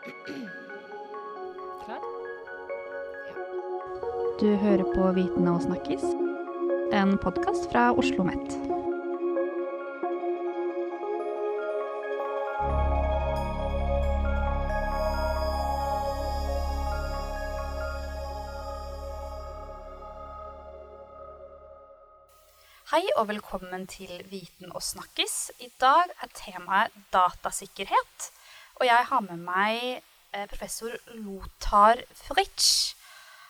Klar? Du hører på Viten og snakkes, en podkast fra Oslo OsloMet. Hei og velkommen til Viten og snakkes. I dag er temaet datasikkerhet. Og jeg har med meg eh, professor Lothar Fritsch.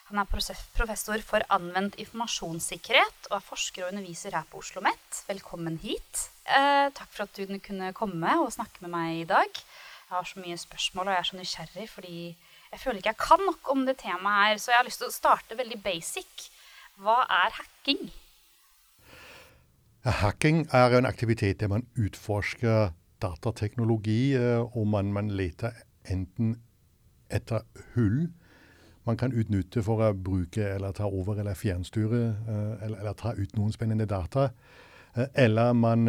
Han er professor for anvendt informasjonssikkerhet og er forsker og underviser her på Oslo OsloMet. Velkommen hit. Eh, takk for at du kunne komme og snakke med meg i dag. Jeg har så mye spørsmål, og jeg er så nysgjerrig fordi jeg føler ikke jeg kan nok om det temaet her. Så jeg har lyst til å starte veldig basic. Hva er hacking? Hacking er en aktivitet der man utforsker datateknologi, eh, og man, man leter enten etter hull man kan utnytte for å bruke eller ta over eller fjernstyre eh, eller, eller ta ut noen spennende data. Eh, eller man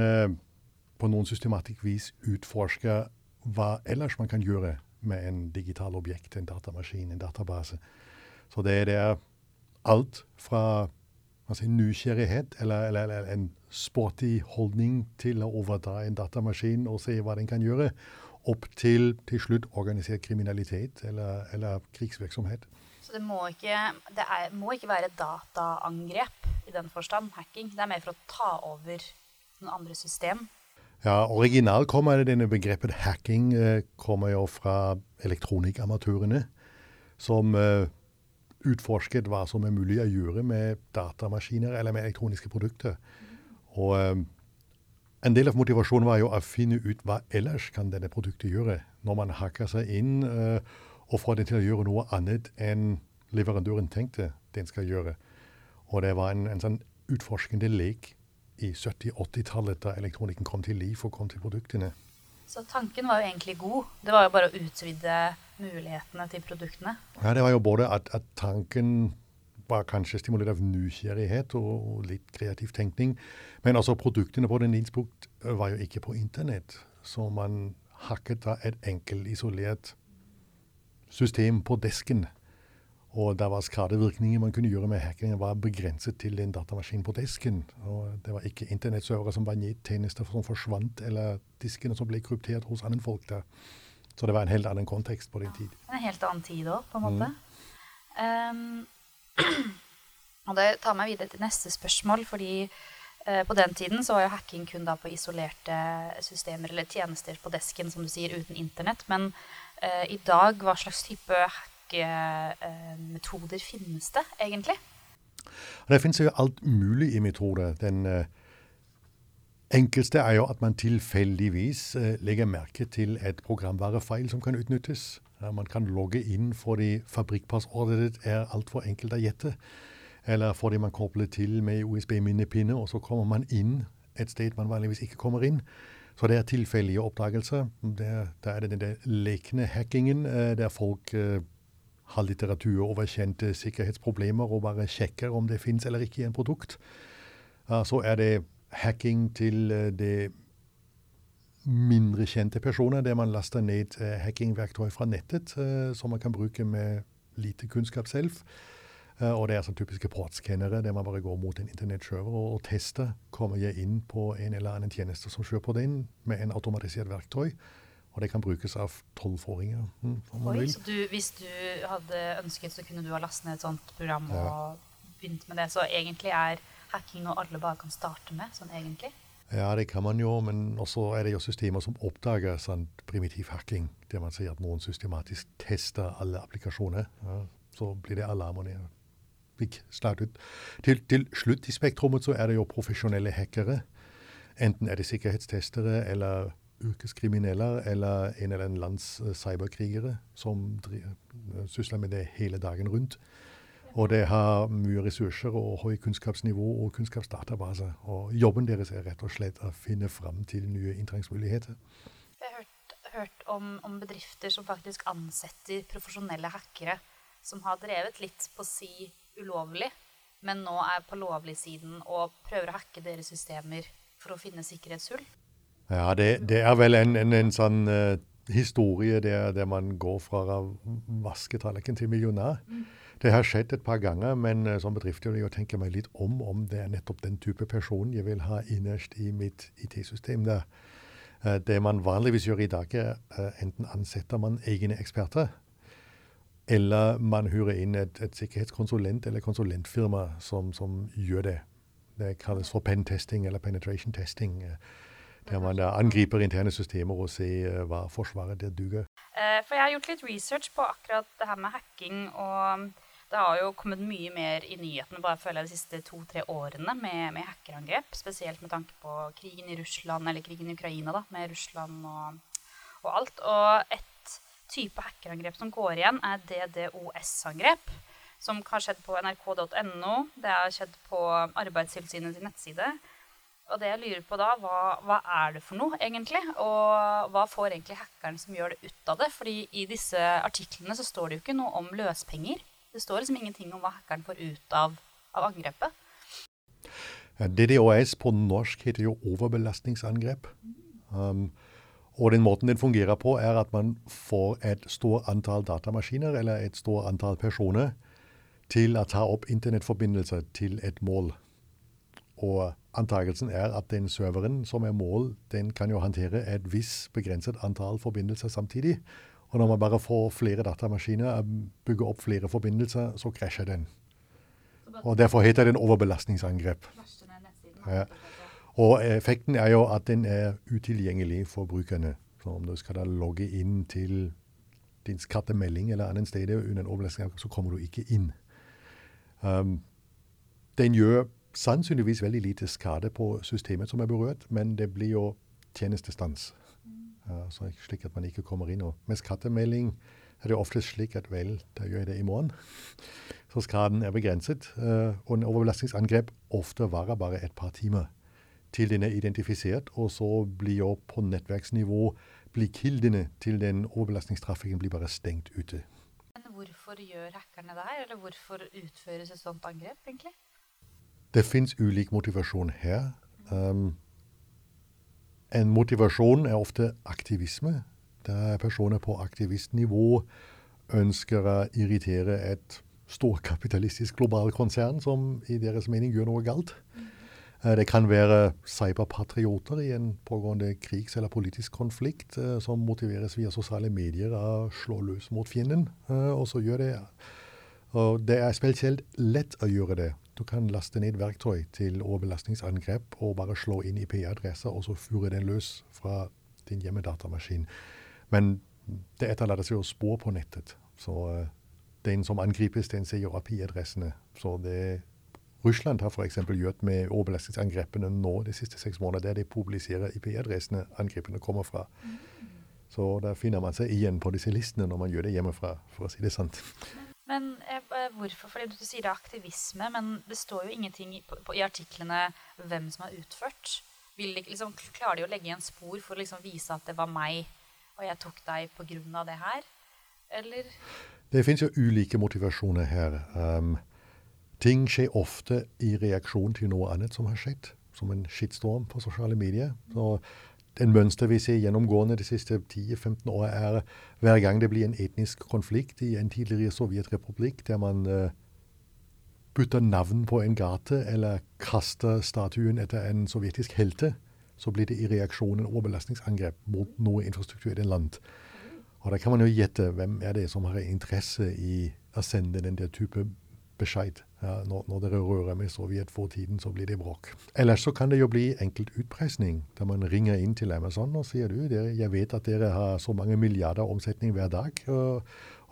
på noen systematisk vis utforsker hva ellers man kan gjøre med en digital objekt, en datamaskin, en database. Så det, det er alt fra altså nysgjerrighet eller, eller, eller, en sporty holdning til å overta en datamaskin og se hva den kan gjøre, opp til til slutt organisert kriminalitet eller, eller krigsvirksomhet. Så det må ikke, det er, må ikke være dataangrep i den forstand, hacking. Det er mer for å ta over noen andre system. Ja, Originalt kommer denne begrepet hacking eh, kommer jo fra elektronikkamatørene, som eh, utforsket hva som er mulig å gjøre med datamaskiner eller med elektroniske produkter. Og eh, en del av motivasjonen var jo å finne ut hva ellers kan denne produktet gjøre, når man hakker seg inn. Eh, og får den til å gjøre noe annet enn leverandøren tenkte den skal gjøre. Og det var en, en sånn utforskende lek i 70-80-tallet da elektronikken kom til liv og kom til produktene. Så tanken var jo egentlig god. Det var jo bare å utvide mulighetene til produktene. Ja, det var jo både at, at tanken var kanskje stimulert av nysgjerrighet og, litt kreativ tenkning. Men altså produktene på den tidspunkt var jo ikke på internett. Så man hakket da et enkelt, isolert system på desken. Og der var skadevirkninger man kunne gjøre med hackingen, var begrenset til en datamaskin på desken. Og det var ikke internettservere som var nettjenester som forsvant, eller diskene som ble kryptert hos andre folk der. Så det var en helt annen kontekst på den tid. En helt annen tid òg, på en måte. Mm. Um, og det tar meg videre til neste spørsmål, fordi uh, på den tiden så var jo hacking kun da på isolerte systemer eller tjenester på desken, som du sier, uten internett. Men uh, i dag, hva slags type hackemetoder finnes det egentlig? Det finnes jo alt mulig i metoder. Den uh, enkleste er jo at man tilfeldigvis uh, legger merke til et programvarefeil som kan utnyttes. Man kan logge inn fordi fabrikkpassordet er altfor enkelt å gjette. Eller fordi man kobler til med USB-minnepinne, og så kommer man inn et sted man vanligvis ikke kommer inn. Så det er tilfeldige oppdagelser. Da er det den lekne hackingen, eh, der folk eh, har litteratur over kjente sikkerhetsproblemer og bare sjekker om det fins eller ikke i en produkt. Så er det hacking til eh, det mindre kjente personer, der man laster ned hackingverktøy fra nettet som man kan bruke med lite kunnskap selv. Eh, og det er sånn typiske portskannere der man bare går mot en internettserver og, og tester. Kommer jeg inn på en eller annen tjeneste som kjører på den, med en automatisert verktøy. Og det kan brukes av tolvåringer. Mm, hvis du hadde ønsket, så kunne du ha lastet ned et sånt program ja. og begynt med det. Så egentlig er hacking noe alle bare kan starte med, sånn egentlig? Ja, det kan man jo, men også er det jo systemer som oppdager sånn primitiv hacking. Der man sier at noen systematisk tester alle applikasjoner. Ja, så blir det alarmer startet. Til, til, slutt i Spektrummet så er det jo profesjonelle hackere. Enten er det sikkerhetstestere eller yrkeskriminelle eller en eller annen lands uh, cyberkrigere som sysler med det hele dagen rundt. Og det har mye ressurser og høy kunnskapsnivå og kunnskapsdatabase. Og jobben deres er rett og slett å finne fram til nye inntrengningsmuligheter. Jeg har hørt, hørt om, om bedrifter som faktisk ansetter profesjonelle hackere som har drevet litt på si ulovlig, men nå er på lovlig-siden og prøver å hacke deres systemer for å finne sikkerhetshull? Ja, det, det er vel en, en, en sånn uh, historie der, der, man går fra vasketallerken til millionær. Mm. Det har skjedd et par ganger, men uh, som bedrift jeg tenker meg litt om om det er nettopp den type person jeg vil ha innerst i mitt IT-system. der. Uh, det man vanligvis gjør i dag, er uh, enten ansetter man egne eksperter, eller man hyrer inn et, et sikkerhetskonsulent eller konsulentfirma som, som, gjør det. Det kalles for pentesting eller penetration testing. Der man da angriper interne systemer og ser hva forsvaret der duger. For jeg har gjort litt research på akkurat det her med hacking. og det har jo kommet mye mer i nyhetene bare føler jeg de siste to-tre årene med, med, hackerangrep. Spesielt med tanke på krigen i Russland, eller krigen i Ukraina, da, med Russland og, og alt. Og et type hackerangrep som går igjen, er DDoS-angrep. Som har skjedd på nrk.no. Det har skjedd på Arbeidstilsynets nettside. Og det jeg lurer på da, hva, hva, er det for noe, egentlig? Og hva får egentlig hackeren som gjør det, ut av det? Fordi i disse artiklene så står det jo ikke noe om løspenger. Det står liksom ingenting om hva hackeren får ut av, av angrepet. DDoS på norsk heter jo overbelastningsangrep. Um, og den måten den fungerer på, er at man får et stort antall datamaskiner eller et stort antall personer til å ta opp internettforbindelser til et mål. Og antakelsen er at den serveren som er mål, den kan jo håndtere et visst begrenset antall forbindelser samtidig. Og når man bare får flere datamaskiner og bygger opp flere forbindelser, så krasjer den. Og Derfor heter den overbelastningsangrep. Ja. Og effekten er jo at den er utilgjengelig for brukerne. Så om du skal da logge inn til din skattemelding eller annet sted under en overbelastningsangrep, så kommer du ikke inn. Um, den gjør sannsynligvis veldig lite skade på systemet som er berørt, men det blir jo tjenestestans så slik at man ikke kommer inn. Og med skattemelding er det ofte slik at vel, da gjør jeg det i morgen. Så skaden er begrenset. Uh, og en overbelastningsangrep ofte varer bare et par timer til den er identifisert, og så blir jo på nettverksnivå blir kildene til den overbelastningstrafikken blir bare stengt ute. Men hvorfor gjør hackerne det her, eller hvorfor utføres et sånt angrep, egentlig? Det fins ulik motivasjon her. Um, en motivasjon er ofte aktivisme. Der personer på aktivistnivå ønsker å irritere et storkapitalistisk globalt konsern som i deres mening gjør noe galt. Eh, det kan være cyberpatrioter i en pågående krigs- eller politisk konflikt eh, som motiveres via sosiale medier av å slå løs mot fienden. Eh, og så gjør det og Det er spesielt lett å gjøre det du kan laste ned verktøy til overbelastningsangrep og bare slå inn IP-adresser, og så fure den løs fra din hjemmedatamaskin. Men det etterlater seg jo spor på nettet. Så uh, den som angripes, den ser jo IP-adressene. Så det Russland har f.eks. gjort med overbelastningsangrepene nå de siste seks månedene, der de publiserer IP-adressene angrepene kommer fra. Så da finner man seg igjen på disse listene når man gjør det hjemmefra, for å si det sant. Men eh, hvorfor? Fordi du sier det er aktivisme, men det står jo ingenting i, på, i artiklene hvem som har utført. Vil liksom, klarer de å legge igjen spor for å liksom vise at det var meg, og jeg tok deg pga. det her? Eller? Det finnes jo ulike motivasjoner her. Um, ting skjer ofte i reaksjon til noe annet som har skjedd, som en skittstorm på sosiale medier. Så en mønster vi ser gjennomgående de siste 10-15 år, er hver gang det blir en etnisk konflikt i en tidligere sovjetrepublikk, der man uh, bytter navn på en gate eller kaster statuen etter en sovjetisk helte, så blir det i reaksjon en overbelastningsangrep mot noe infrastruktur i det land. Og Da kan man jo gjette hvem er det som har interesse i å sende den der type beskjed. Ja, når, dere rører med Sovjet for tiden, så blir det bråk. Ellers så kan det jo bli enkelt utpresning, der man ringer inn til Amazon og sier du, dere, jeg vet at dere har så mange milliarder omsetning hver dag. og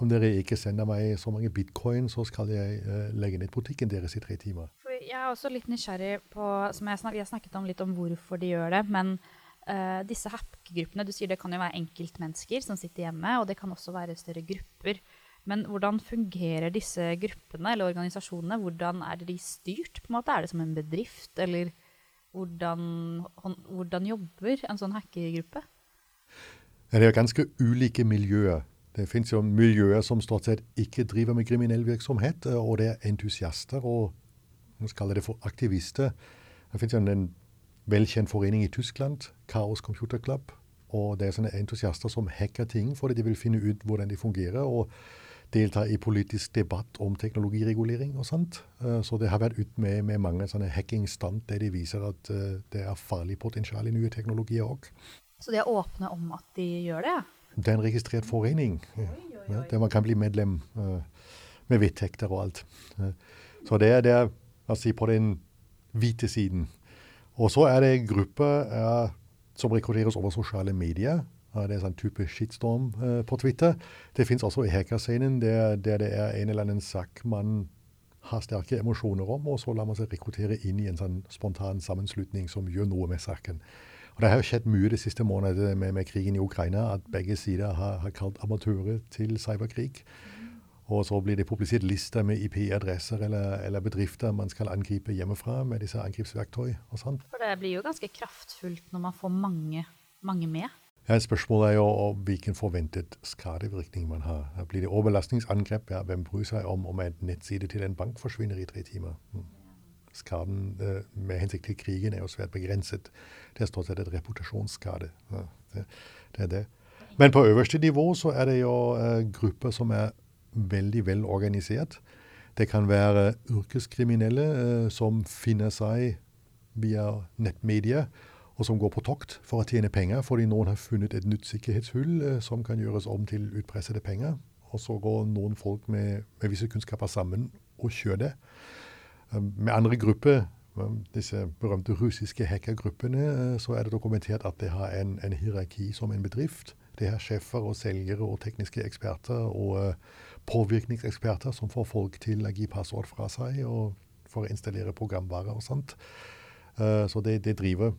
om dere ikke sender meg så mange bitcoin, så skal jeg uh, legge ned butikken deres i tre timer. Jeg er også litt nysgjerrig på som jeg, snak, jeg snakket om litt om hvorfor de gjør det. Men uh, disse hack-gruppene, du sier det kan jo være enkeltmennesker som sitter hjemme, og det kan også være større grupper. Men hvordan fungerer disse gruppene eller organisasjonene? Hvordan er de styrt? på en måte? Er det som en bedrift, eller hvordan, hvordan jobber en sånn hackergruppe? Ja, det er ganske ulike miljøer. Det finnes jo miljøer som stort sett ikke driver med kriminell virksomhet, og det er entusiaster og man skal kalle det for aktivister. Det finnes jo en velkjent forening i Tyskland, Chaos Computer Club, Og det er sånne entusiaster som hacker ting fordi de vil finne ut hvordan de fungerer. og delta i politisk debatt om teknologiregulering og sånt. Uh, så det har vært ut med, med mange sånne hacking-stand der de viser at uh, det er farlig potensial i nye teknologier òg. Så de er åpne om at de gjør det? Det er en registrert forening oi, oi, oi. der man kan bli medlem uh, med vedtekter og alt. så det er, det er altså, på den hvite siden. Og så er det en gruppe som rekrutteres over sosiale medier. Det er sånn type shitstorm uh, på Twitter. Det fins også i hackerscenen, der, der, det er en eller annen sak man har sterke emosjoner om, og så lar man seg rekruttere inn i en sånn spontan sammenslutning som gjør noe med saken. Og Det har jo skjedd mye de siste månedene med, med, krigen i Ukraina, at begge sider har, har kalt amatører til cyberkrig. Og så blir det publisert lister med IP-adresser eller, eller, bedrifter man skal angripe hjemmefra med disse angripsverktøy og sånn. For det blir jo ganske kraftfullt når man får mange, mange med? Ja, Spørsmålet er jo hvilken forventet skadevirkning man har. Blir det overbelastningsangrep? Ja, hvem bryr seg om om en nettside til en bank forsvinner i tre timer? Hmm. Skaden eh, med hensikt til krigen er jo svært begrenset. Det er stort sett et reputasjonsskade. Ja, det, det, er det. Men på øverste nivå så er det jo uh, grupper som er veldig velorganisert. Det kan være yrkeskriminelle uh, som finner seg via nettmedier og som går på tokt for å tjene penger fordi noen har funnet et nytt sikkerhetshull eh, som kan gjøres om til utpressede penger. Og så går noen folk med, med visse kunnskaper sammen og kjører det. Um, med andre grupper, um, disse berømte russiske hackergruppene, så er det dokumentert at det har en, en hierarki som en bedrift. Det har sjefer og selgere og tekniske eksperter og påvirkningseksperter som får folk til å gi passord fra seg og for å installere programvare og sånt. Så det, det driver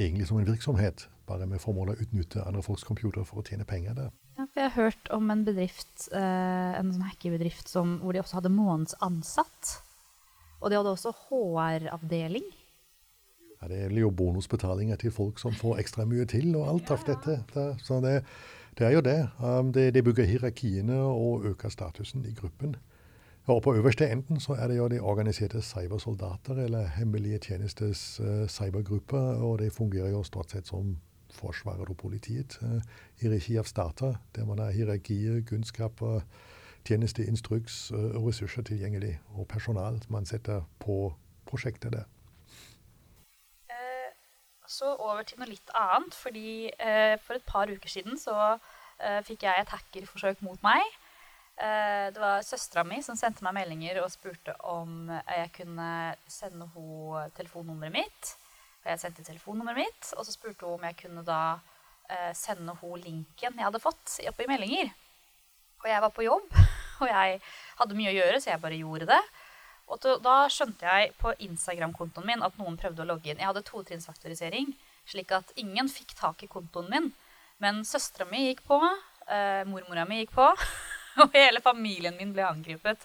egentlig som en virksomhet, bare med formål å utnytte andre folks computer for å tjene penger der. Ja, for jeg har hørt om en bedrift, eh, en sånn hackerbedrift hvor de også hadde måneds ansatt. Og de hadde også HR-avdeling. Ja, Det er jo bonusbetalinger til folk som får ekstra mye til og alt ja. av dette. Så det, det, er jo det. De, det. Det bygger hierarkiene og øker statusen i gruppen. Og på øverste enden så er det jo de organiserte cybersoldater, eller hemmelige tjenestes uh, cybergrupper. Og det fungerer jo stort sett som Forsvaret og politiet uh, i regi av stater, der man har hierarkier, kunnskaper, tjenesteinstruks uh, og ressurser tilgjengelig. Og personal man setter på prosjektet der. Så over til noe litt annet. fordi For et par uker siden så fikk jeg et hackerforsøk mot meg. Eh, det var søstera mi som sendte meg meldinger og spurte om jeg kunne sende henne telefonnummeret mitt. Og jeg sendte telefonnummeret mitt, og så spurte hun om jeg kunne da eh, sende henne linken jeg hadde fått oppe i meldinger. Og jeg var på jobb, og jeg hadde mye å gjøre, så jeg bare gjorde det. Og da skjønte jeg på Instagram-kontoen min at noen prøvde å logge inn. Jeg hadde totrinnsfaktorisering, slik at ingen fikk tak i kontoen min. Men søstera mi gikk på, eh, mormora mi gikk på. og hele familien min ble angrepet.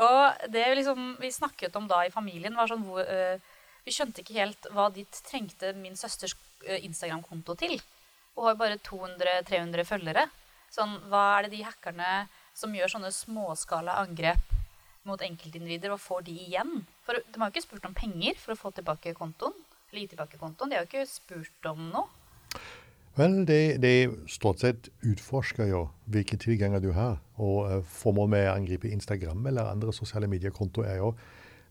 Og det liksom, vi snakket om da i familien, var sånn hvor uh, Vi skjønte ikke helt hva de trengte min søsters uh, Instagram-konto til. Hun har bare 200-300 følgere. Sånn, hva er det de hackerne som gjør sånne småskala angrep mot enkeltindivider, og får de igjen? For De har jo ikke spurt om penger for å få tilbake kontoen. Eller gi tilbake kontoen. De har jo ikke spurt om noe. Vel, det, de, stort sett utforsker jo hvilke tilganger du har. Og uh, formålet med å angripe Instagram eller andre sosiale mediekontoer er jo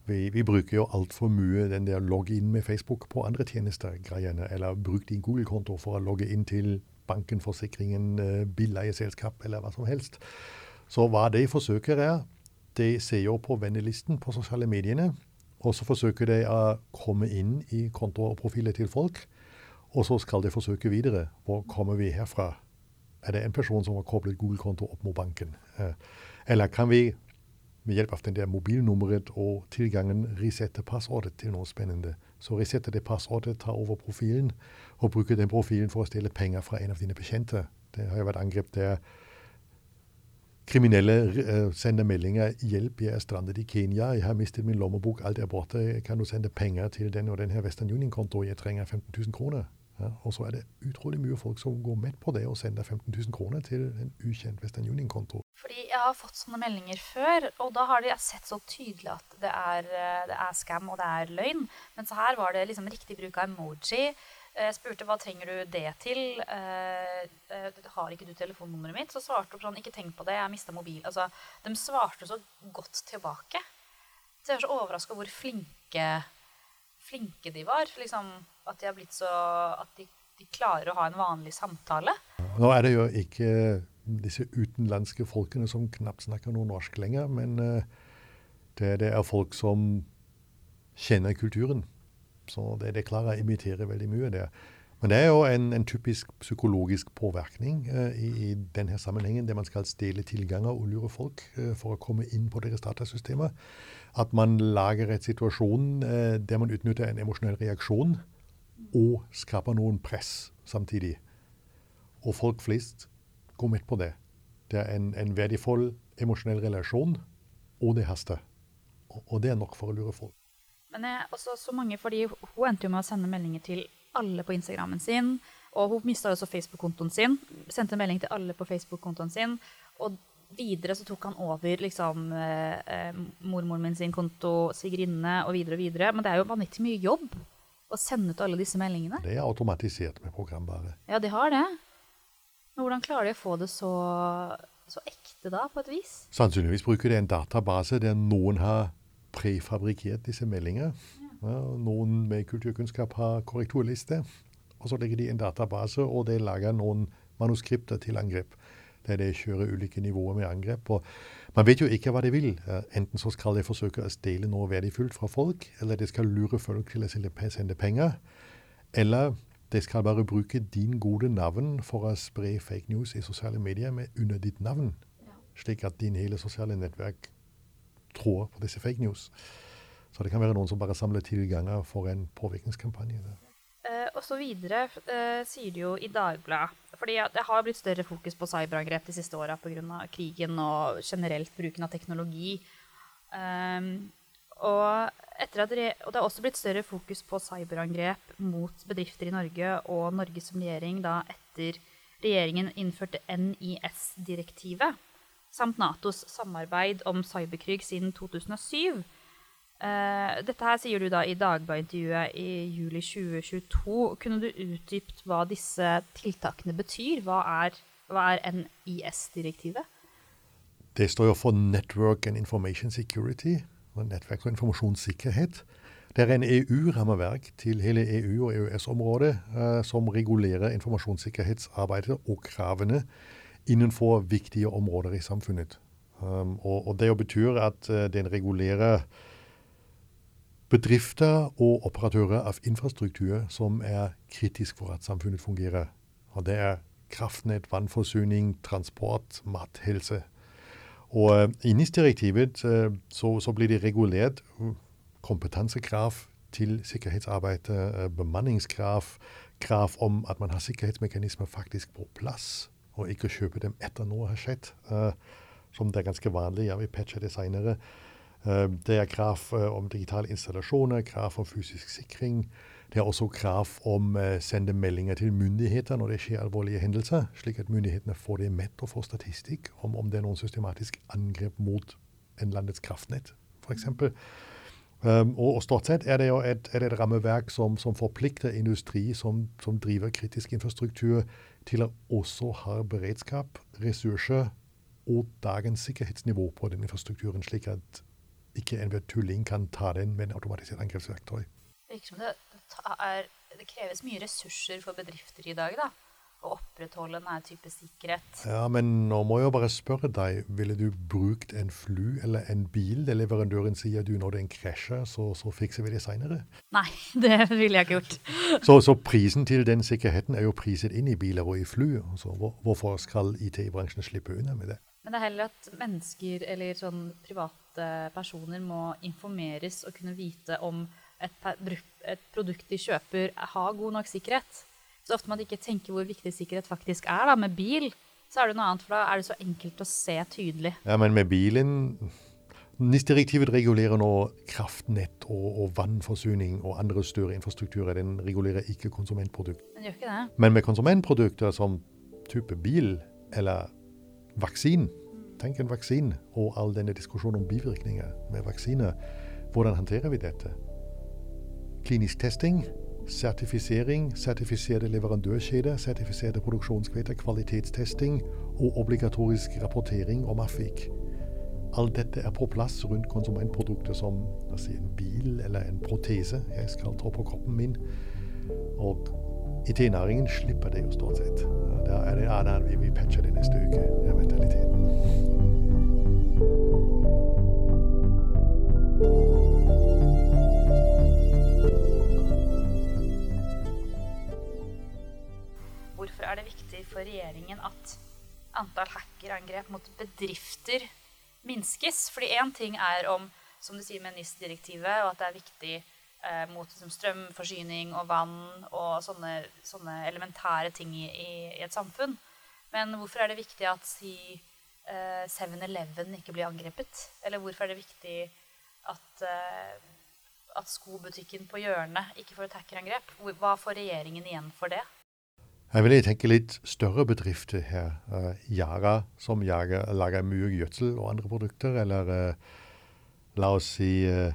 vi, vi bruker jo altfor mye den der logge inn med Facebook på andre tjenester-greiene. Eller bruk din Google-konto for å logge inn til banken, forsikringen, uh, billeieselskap eller hva som helst. Så hva de forsøker er, de ser jo på vennelisten på sosiale mediene. Og så forsøker de å komme inn i kontoer og profiler til folk og så skal de forsøke videre. Hvor kommer vi herfra? Er det en person som har koblet Google-konto opp mot banken? Eh, eller kan vi med hjelp av den der mobilnummeret og tilgangen resette passordet til noe spennende? Så resetter det passordet, ta over profilen og bruker den profilen for å stjele penger fra en av dine bekjente. Det har jo vært angrep der kriminelle uh, sender meldinger 'Hjelp, jeg er strandet i Kenya. Jeg har mistet min lommebok. Alt er borte. Kan du sende penger til den og den her Western Union-konto? Jeg trenger 15 000 kroner.' Ja, og så er det utrolig mye folk som går med på det og sender 15 000 kroner til en ukjent Western Union-konto. Fordi jeg har fått sånne meldinger før, og da har de sett så tydelig at det er, eh, det er scam og det er løgn. Men så her var det liksom riktig bruk av emoji. Jeg spurte hva trenger du det til. Eh, eh, har ikke du telefonnummeret mitt? Så svarte hun sånn ikke tenk på det, jeg mista mobil. Altså, de svarte så godt tilbake. Så jeg er så overraska hvor flinke, flinke de var. Liksom, at de har blitt så At de, de klarer å ha en vanlig samtale. Nå er det jo ikke disse utenlandske folkene som knapt snakker noe norsk lenger, men uh, det, det, er folk som kjenner kulturen. Så det, det klarer å imitere veldig mye der. Men det er jo en, en typisk psykologisk påvirkning uh, i, i, denne sammenhengen, der man skal stjele tilganger og lure folk uh, for å komme inn på deres datasystemer. At man lager et situasjon der man utnytter en emosjonell reaksjon og skaper noen press samtidig. Og folk flest går med på det. Det er en, en verdifull emosjonell relasjon, og det haster. Og, og, det er nok for å lure folk. Men jeg, også så mange, fordi Hun endte jo med å sende meldinger til alle på Instagrammen sin. Og hun mista også Facebook-kontoen sin. Sendte en melding til alle på Facebook-kontoen sin. Og videre så tok han over liksom, eh, eh, mormoren min sin konto, Sigrinne, og videre og videre. Men det er jo vanvittig mye jobb å sende ut alle disse meldingene. Det er automatisert med programvare. Ja, de har det. Men hvordan klarer de å få det så, så ekte da, på et vis? Sannsynligvis bruker de en database der noen har prefabrikkert disse meldingene. Ja. Noen med kulturkunnskap har korrekturliste. Og så legger de en database, og de lager noen manuskripter til angrep. Der de kjører ulike nivåer med angrep. Og man vet jo ikke hva de vil. Enten så skal de forsøke å stjele noe verdifullt fra folk, eller de skal lure folk til å sende penger. Eller de skal bare bruke din gode navn for å spre fake news i sosiale medier med under ditt navn. Slik at din hele sosiale nettverk tror på disse fake news. Så det kan være noen som bare samler tilganger for en påvirkningskampanje. Uh, og så videre uh, sier de jo i Dagbladet fordi det har blitt større fokus på cyberangrep de siste åra pga. krigen og generelt bruken av teknologi. Um, og og det er også blitt større fokus på cyberangrep mot bedrifter i Norge og Norge som regjering da etter regjeringen innførte NIS-direktivet samt Natos samarbeid om cyberkrig siden 2007. Uh, dette her sier du da i Dagbladet-intervjuet i juli 2022. Kunne du utdypt hva disse tiltakene betyr? Hva er, hva er NIS-direktivet? Det står jo for Network and Information Security nettverk og informasjonssikkerhet. Det er en EU-rammeverk til hele EU- og EØS-området uh, som regulerer informasjonssikkerhetsarbeidet og kravene innenfor viktige områder i samfunnet. Um, og, og, Det betyr at uh, den regulerer bedrifter og operatører av infrastruktur som er kritisk for at samfunnet fungerer. Og Det er kraftnett, vannforsyning, transport, mat, helse. Og uh, i NIS-direktivet uh, så, så, blir det regulert uh, kompetansekrav til sikkerhetsarbeid, bemanningskrav, krav om at man har sikkerhetsmekanismer faktisk på plass, og ikke kjøpe dem etter noe har skjedd, som det er ganske vanlig. Ja, vi patcher det seinere. Det er krav om digitale installasjoner, krav om fysisk sikring. Det er også krav om å eh, sende meldinger til myndigheter når det skjer alvorlige hendelser, slik at myndighetene får det med og får statistikk om om det er noen systematisk angrep mot en landets kraftnett, f.eks. Um, og, og stort sett er det jo et, det et rammeverk som, som, forplikter industri som, som, driver kritisk infrastruktur, til å også ha beredskap, ressurser og dagens sikkerhetsnivå på den infrastrukturen, slik at ikke enhver tulling kan ta den med en automatisert angrepsverktøy. Virker som det er, det kreves mye ressurser for bedrifter i dag, da. Å opprettholde denne type sikkerhet. Ja, men nå må jeg bare spørre deg. Ville du brukt en fly eller en bil der leverandøren sier du når den krasjer, så, så fikser vi det seinere? Nei, det ville jeg ikke gjort. så, så, prisen til den sikkerheten er jo priset inn i biler og i fly. Så hvor, hvorfor skal IT-bransjen slippe unna med det? Men det er heller at mennesker eller sånn private personer må informeres og kunne vite om et, et, produkt de kjøper, har god nok sikkerhet. Så ofte man ikke tenker hvor viktig sikkerhet faktisk er. Da. Med bil så er det noe annet, for da er det så enkelt å se tydelig. Ja, Men med bilen NIS-direktivet regulerer nå kraftnett og, og, vannforsyning og andre større infrastrukturer. Den regulerer ikke konsumentprodukt. Den gjør ikke det. Men med konsumentprodukter som type bil eller vaksine Tenk en vaksine og all denne diskusjonen om bivirkninger med vaksiner. Hvordan håndterer vi dette? klinisk testing, sertifisering, sertifiserte leverandørkjeder, sertifiserte produksjonskveder, kvalitetstesting og obligatorisk rapportering om affik. Alt dette er på plass rundt konsumentprodukter som si, en bil eller en protese jeg skal ta på kroppen min. Og IT-næringen slipper det jo stort sett. Da er det ja, vi, vi patcher det neste uke, er mentaliteten. Hvorfor er det viktig for regjeringen at antall hackerangrep mot bedrifter minskes? Fordi én ting er om, som du sier med NIS-direktivet, og at det er viktig eh, mot liksom, strømforsyning og vann og sånne, sånne elementære ting i, i, i, et samfunn. Men hvorfor er det viktig at si 7-Eleven eh, ikke blir angrepet? Eller hvorfor er det viktig at, eh, at skobutikken på hjørnet ikke får et hackerangrep? Hva får regjeringen igjen for det? Jeg vil tenke litt større bedrifter her. Uh, Yara, som jager, lager mye gjødsel og andre produkter. Eller uh, la oss si uh,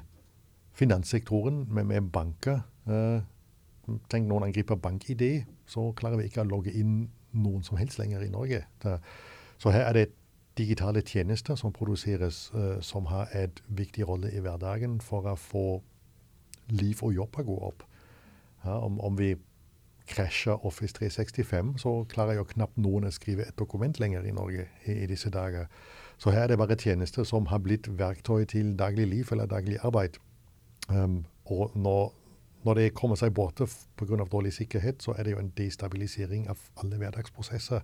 finanssektoren med, med banker. Uh, tenk noen angriper bank-ID, så klarer vi ikke å logge inn noen som helst lenger i Norge. Så her er det digitale tjenester som produseres, uh, som har et viktig rolle i hverdagen for å få liv og jobb å gå opp. Ja, om, om, vi krasjer Office 365, så klarer jo knapt noen å skrive et dokument lenger i Norge i, i disse dager. Så her er det bare tjenester som har blitt verktøy til daglig liv eller daglig arbeid. Um, og når, når, det kommer seg borte pga. dårlig sikkerhet, så er det jo en destabilisering av alle hverdagsprosesser.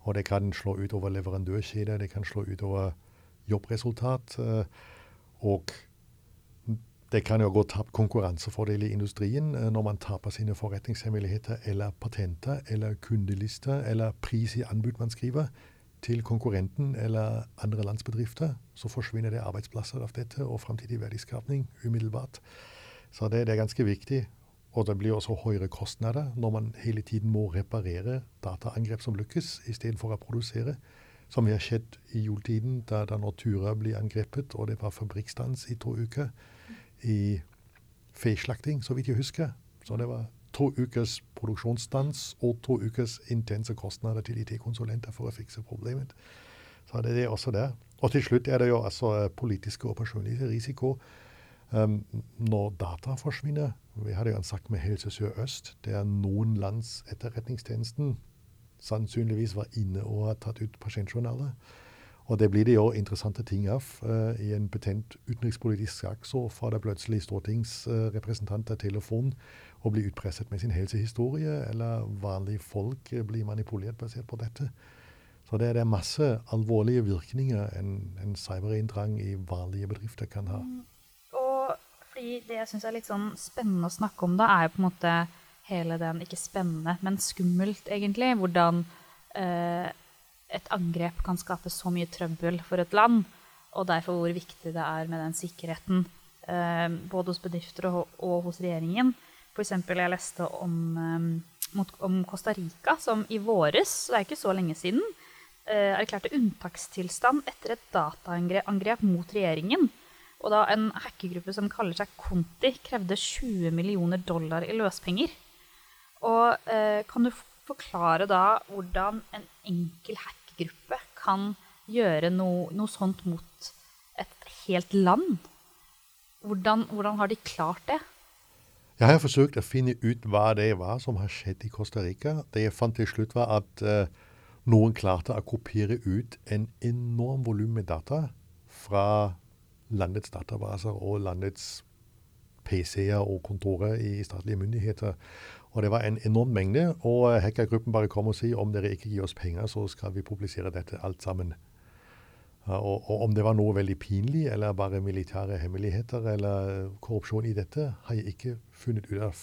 Og det kan slå ut over leverandørkjeder, det kan slå ut over jobbresultat. Uh, og det kan jo gå tapt konkurransefordel i industrien uh, når man taper sine forretningshemmeligheter eller patenter eller kundelister eller pris i anbud man skriver til konkurrenten eller andre landsbedrifter, så forsvinner det arbeidsplasser av dette og framtidig verdiskapning umiddelbart. Så det, det, er ganske viktig. Og det blir også høyere kostnader når man hele tiden må reparere dataangrep som lykkes, istedenfor å produsere. Som vi har skjedd i juletiden, da, da Nortura ble angrepet, og det var fabrikkstans i to uker. I feslakting, så vidt jeg husker. Så det var to ukers produksjonsstans og to ukers intense kostnader til IT-konsulenter for å fikse problemet. Så det er det også der. Og til slutt er det jo altså eh, politiske og personlige risiko. Um, når data forsvinner Vi hadde jo en sak med Helse Sør-Øst, der noen lands etterretningstjenesten sannsynligvis var inne og har tatt ut pasientjournaler. Og det blir det jo interessante ting av. Uh, I en betent utenrikspolitisk sak så får det plutselig stortingsrepresentanter uh, telefon og blir utpresset med sin helsehistorie, eller vanlige folk blir manipulert basert på dette. Så det, er masse alvorlige virkninger en, en cyberinndrang i vanlige bedrifter kan ha. Mm. Og fordi det jeg syns er litt sånn spennende å snakke om, da, er jo på en måte hele den Ikke spennende, men skummelt, egentlig. Hvordan eh, et angrep kan skape så mye trøbbel for et land. Og derfor hvor viktig det er med den sikkerheten, eh, både hos bedrifter og, og hos regjeringen. F.eks. jeg leste om, um, om, Costa Rica, som i våres, det er ikke så lenge siden, uh, erklærte unntakstilstand etter et dataangrep mot regjeringen. Og da en hackergruppe som kaller seg Conti, krevde 20 millioner dollar i løspenger. Og uh, kan du forklare da hvordan en enkel hackergruppe kan gjøre noe, noe sånt mot et helt land? Hvordan, hvordan har de klart det? Jeg har forsøkt å finne ut hva det var som har skjedd i Costa Rica. Det jeg fant til slutt, var at uh, noen klarte å kopiere ut en enorm volum med data fra landets databaser og landets PC-er og kontorer i statlige myndigheter. Og det var en enorm mengde. Og hackergruppen bare kom og sa om dere ikke gir oss penger, så skal vi publisere dette alt sammen. Og, og, om det var noe veldig pinlig, eller bare militære hemmeligheter eller korrupsjon i dette, har jeg ikke funnet ut av.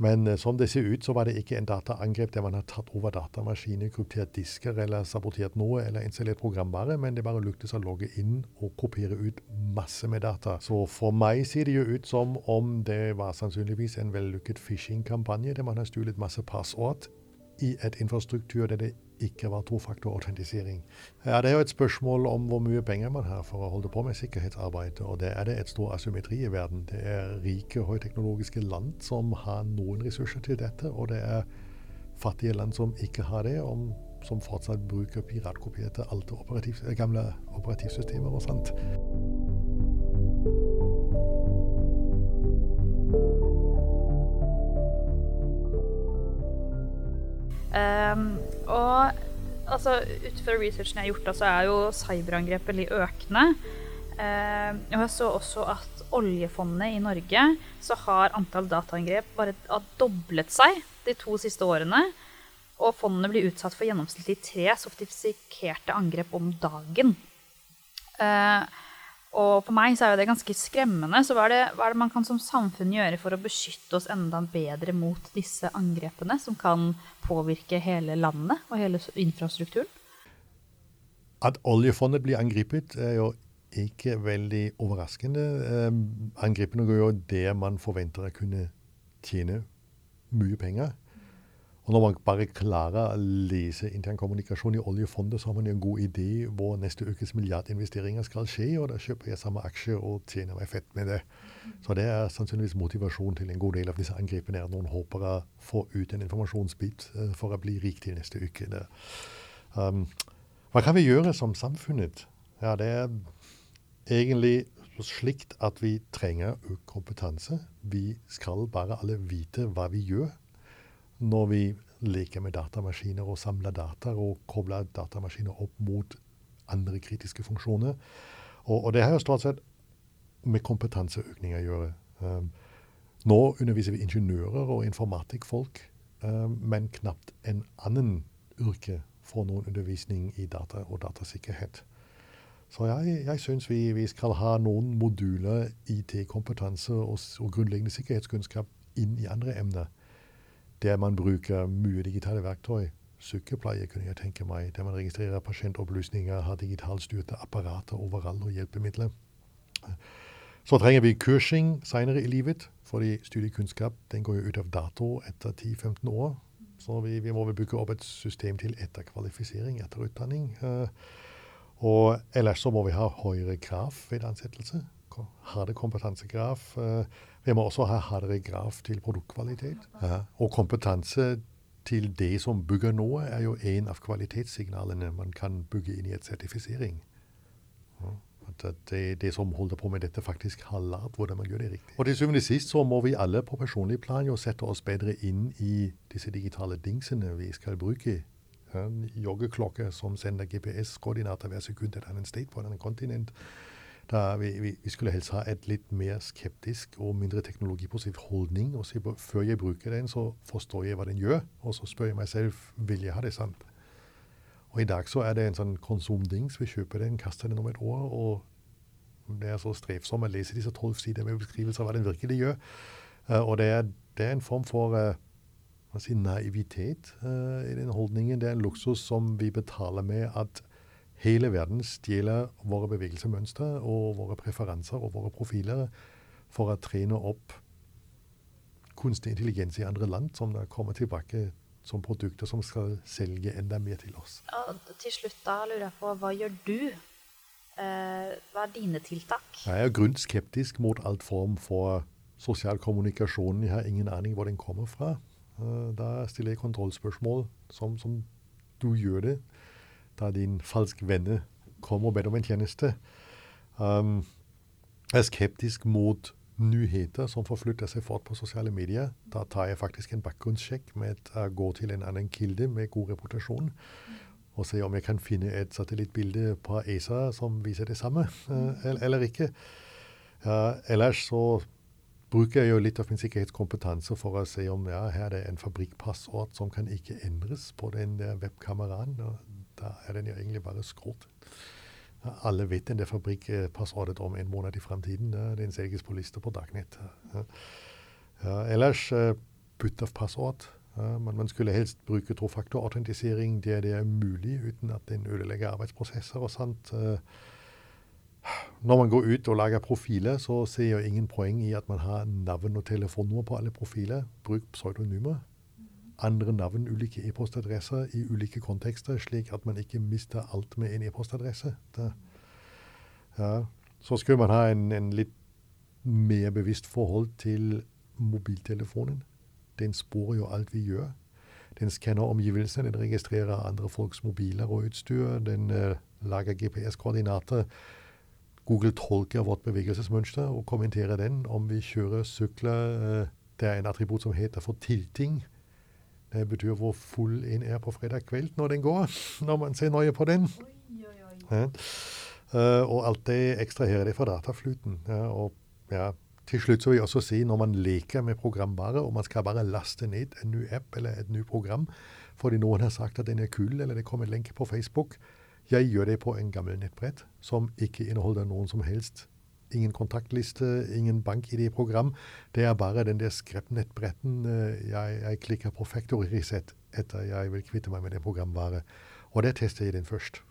Men uh, som det ser ut, så var det ikke en dataangrep der man har tatt over datamaskiner, kryptert disker eller sabotert noe eller installert programvare, men det bare lyktes å logge inn og kopiere ut masse med data. Så for meg ser det jo ut som om det var sannsynligvis en vellykket phishing-kampanje der man har stulet masse passord i et infrastruktur der det ikke var tofaktorautentisering. Ja, det er jo et spørsmål om hvor mye penger man har for å holde på med sikkerhetsarbeid. Og det er det et stor asymmetri i verden. Det er rike, høyteknologiske land som har noen ressurser til dette, og det er fattige land som ikke har det, og som fortsatt bruker piratkopierte gamle operativsystemer og sånt. Um, og altså, ut fra researchen jeg har gjort, så er jo cyberangrep veldig økende. Um, og jeg så også at oljefondet i Norge så har antall dataangrep bare doblet seg de to siste årene. Og fondet blir utsatt for gjennomsnittlig tre sofistikerte angrep om dagen. Uh, og for meg så er det ganske skremmende. Så hva er, det, hva er, det, man kan som samfunn gjøre for å beskytte oss enda bedre mot disse angrepene, som kan påvirke hele landet og hele infrastrukturen? At oljefondet blir angrepet, er jo ikke veldig overraskende. Eh, angrepene går jo der man forventer å kunne tjene mye penger. Og når man bare klarer å lese internkommunikasjon i oljefondet, så har man en god idé hvor neste ukes milliardinvesteringer skal skje, og da kjøper jeg samme aksje og tjener meg fett med det. Så det er sannsynligvis motivasjon til en god del av disse angrepene. at Noen håper å få ut en informasjonsbit eh, for å bli rik til neste uke. Um, hva kan vi gjøre som samfunnet? Ja, det er egentlig slikt at vi trenger økt kompetanse. Vi skal bare alle vite hva vi gjør når vi leker med datamaskiner og samler data og kobler datamaskiner opp mot andre kritiske funksjoner. Og, og det har jo stort sett med kompetanseøkning å gjøre. Um, nå underviser vi ingeniører og informatikkfolk, um, men knapt en annen yrke får noen undervisning i data og datasikkerhet. Så jeg, jeg syns vi, vi, skal ha noen moduler IT-kompetanse og, og grunnleggende sikkerhetskunnskap inn i andre emner der man bruker mye digitale verktøy. Sykepleie kunne jeg tenke meg, der man registrerer pasientopplysninger, har digitalstyrte apparater overalt og hjelpemidler. Så trenger vi kursing senere i livet, fordi studiekunnskap den går jo ut av dato etter 10-15 år. Så vi, vi, må vel bygge opp et system til etterkvalifisering, etterutdanning. Uh, og ellers så må vi ha høyere krav ved ansettelse. Harde kompetansekrav. Uh, vi må også ha hardere graf til produktkvalitet. Ja. Og kompetanse til det som bygger noe, er jo en av kvalitetssignalene man kan bygge inn i et sertifisering. Ja. At det, det, som holder på med dette, faktisk har lært hvordan man gjør det riktig. Og til syvende og sist så må vi alle på personlig plan jo sette oss bedre inn i disse digitale dingsene vi skal bruke. En joggeklokke som sender GPS-koordinater hver sekund et annet sted på et annet kontinent da vi, vi, skulle helst ha et litt mer skeptisk og mindre teknologipositiv holdning. og så Før jeg bruker den, så forstår jeg hva den gjør, og så spør jeg meg selv vil jeg ha det sant. Og I dag så er det en sånn konsumdings. Vi kjøper den, kaster den om et år, og det er så strevsomt å lese disse tolv sider med beskrivelser av hva den virkelig gjør. Uh, og det er, det er, en form for uh, si, naivitet uh, i den holdningen. Det er en luksus som vi betaler med at hele verden stjeler våre bevegelsesmønstre og våre preferanser og våre profiler for å trene opp kunstig intelligens i andre land, som da kommer tilbake som produkter som skal selge enda mer til oss. Ja, til slutt da lurer jeg på, hva gjør du? Eh, hva er dine tiltak? Jeg er grunnskeptisk mot alt form for sosial kommunikasjon. Jeg har ingen aning hvor den kommer fra. Eh, da stiller jeg kontrollspørsmål, som, som du gjør det da din falsk venner kommer og ber om en tjeneste. Um, er skeptisk mot nyheter som forflytter seg fort på sosiale medier. Da tar jeg faktisk en bakgrunnssjekk med å gå til en annen kilde med god reputasjon. Og se om jeg kan finne et satellittbilde på ESA som viser det samme, uh, eller ikke. Uh, ellers så bruker jeg jo litt av min sikkerhetskompetanse for å se om ja, her er det en fabrikkpassord som kan ikke endres på den der webkameraen. Da er den jo egentlig bare skrot. Alle vet den der fabrikkpassordet om en måned i fremtiden. Den selges på lister på Dagnett. Ja, ellers uh, bytte av passord. Ja, man, skulle helst bruke trofaktorautentisering der det er mulig, uten at den ødelegger arbeidsprosesser og sånt. Når man går ut og lager profiler, så ser jeg ingen poeng i at man har navn og telefonnummer på alle profiler. Bruk pseudonymer. Andre navn, ulike e-postadresser i ulike kontekster, slik at man ikke mister alt med en e-postadresse. Ja. Så skulle man ha en, en, litt mer bevisst forhold til mobiltelefonen. Den sporer jo alt vi gjør. Den skanner omgivelsene, den registrerer andre folks mobiler og utstyr. Den uh, lager GPS-koordinater. Google tolker vårt bevegelsesmønster og kommenterer den. Om vi kjører, sykler uh, Det er en attributt som heter for tilting. Det betyr hvor full en er på fredag kveld når den går, når man ser nøye på den. Oi, oi, oi. Ja. Uh, og alt det ekstraherer det fra dataflyten. Ja, og ja, til slutt så vil jeg også si når man leker med programvare, og man skal bare laste ned en ny app eller et nytt program fordi noen har sagt at den er kul, eller det kommer en lenke på Facebook Jeg gjør det på en gammel nettbrett som ikke inneholder noen som helst. Ingen kontaktliste, ingen bank-ID-program. Det er bare den der skreppnettbretten eh, jeg, jeg klikker på factory reset etter jeg vil kvitte meg med den programvare. Og der tester jeg den først.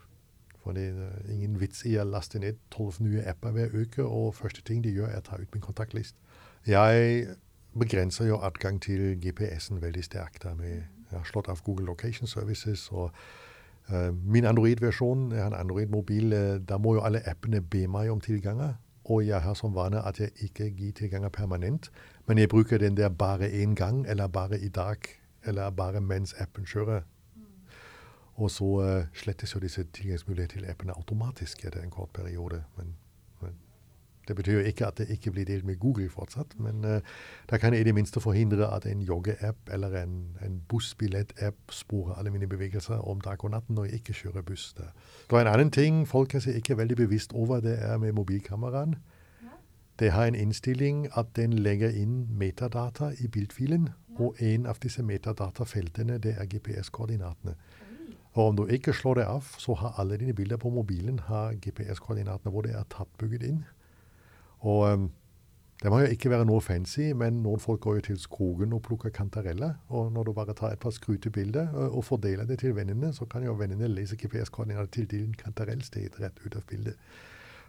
For det er ingen vits i å laste ned tolv nye apper hver uke, og første ting de gjør, er å ta ut min kontaktliste. Jeg begrenser jo adgang til GPS-en veldig sterkt. Jeg har slått av Google Location Services. og uh, Min Android-versjon, jeg har en Android-mobil, da må jo alle appene be meg om tilganger. Jeg har som vane at jeg ikke gir tilganger permanent, men jeg bruker den der bare én gang, eller bare i dag, bare mens appen kjører. Og så uh, slettes jo disse tilgangsmulighetene til appene automatisk etter en kort periode. Det betyr jo ikke at det ikke blir delt med Google fortsatt. Men uh, da kan jeg i det minste forhindre at en jogge-app eller en, en bussbillettapp sporer alle mine bevegelser om dag og natt når jeg ikke kjører buss. Der. Det er en annen ting folk kanskje ikke er veldig bevisst over, det er med mobilkameraen. Det har en innstilling at den legger inn metadata i bildfilen, og en av disse metadatafeltene det er GPS-koordinatene. Og om du ikke slår det av, så har alle dine bilder på mobilen har GPS-koordinatene hvor det er tatt bygget inn. Og um, det må jo ikke være noe fancy, men noen folk går jo til skogen og plukker kantareller. Og når du bare tar et par skrutebilder og, og fordeler det til vennene, så kan jo vennene lese GPS-koordinater til din kantarellsted rett ut av bildet.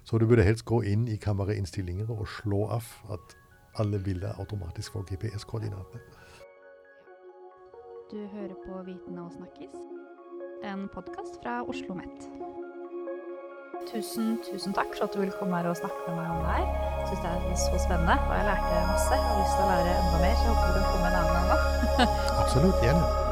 Så du burde helst gå inn i kammerinnstillinger og slå av at alle bilder automatisk får GPS-koordinatene. Du hører på Viten og snakkes en podkast fra Oslo OsloMet. Tusen, tusen takk for at du ville komme her og snakke med meg om det her. Syns det er så spennende, og jeg lærte masse. Jeg har lyst til å lære enda mer, så jeg håper du kan komme en annen gang. Absolutt. Gjerne.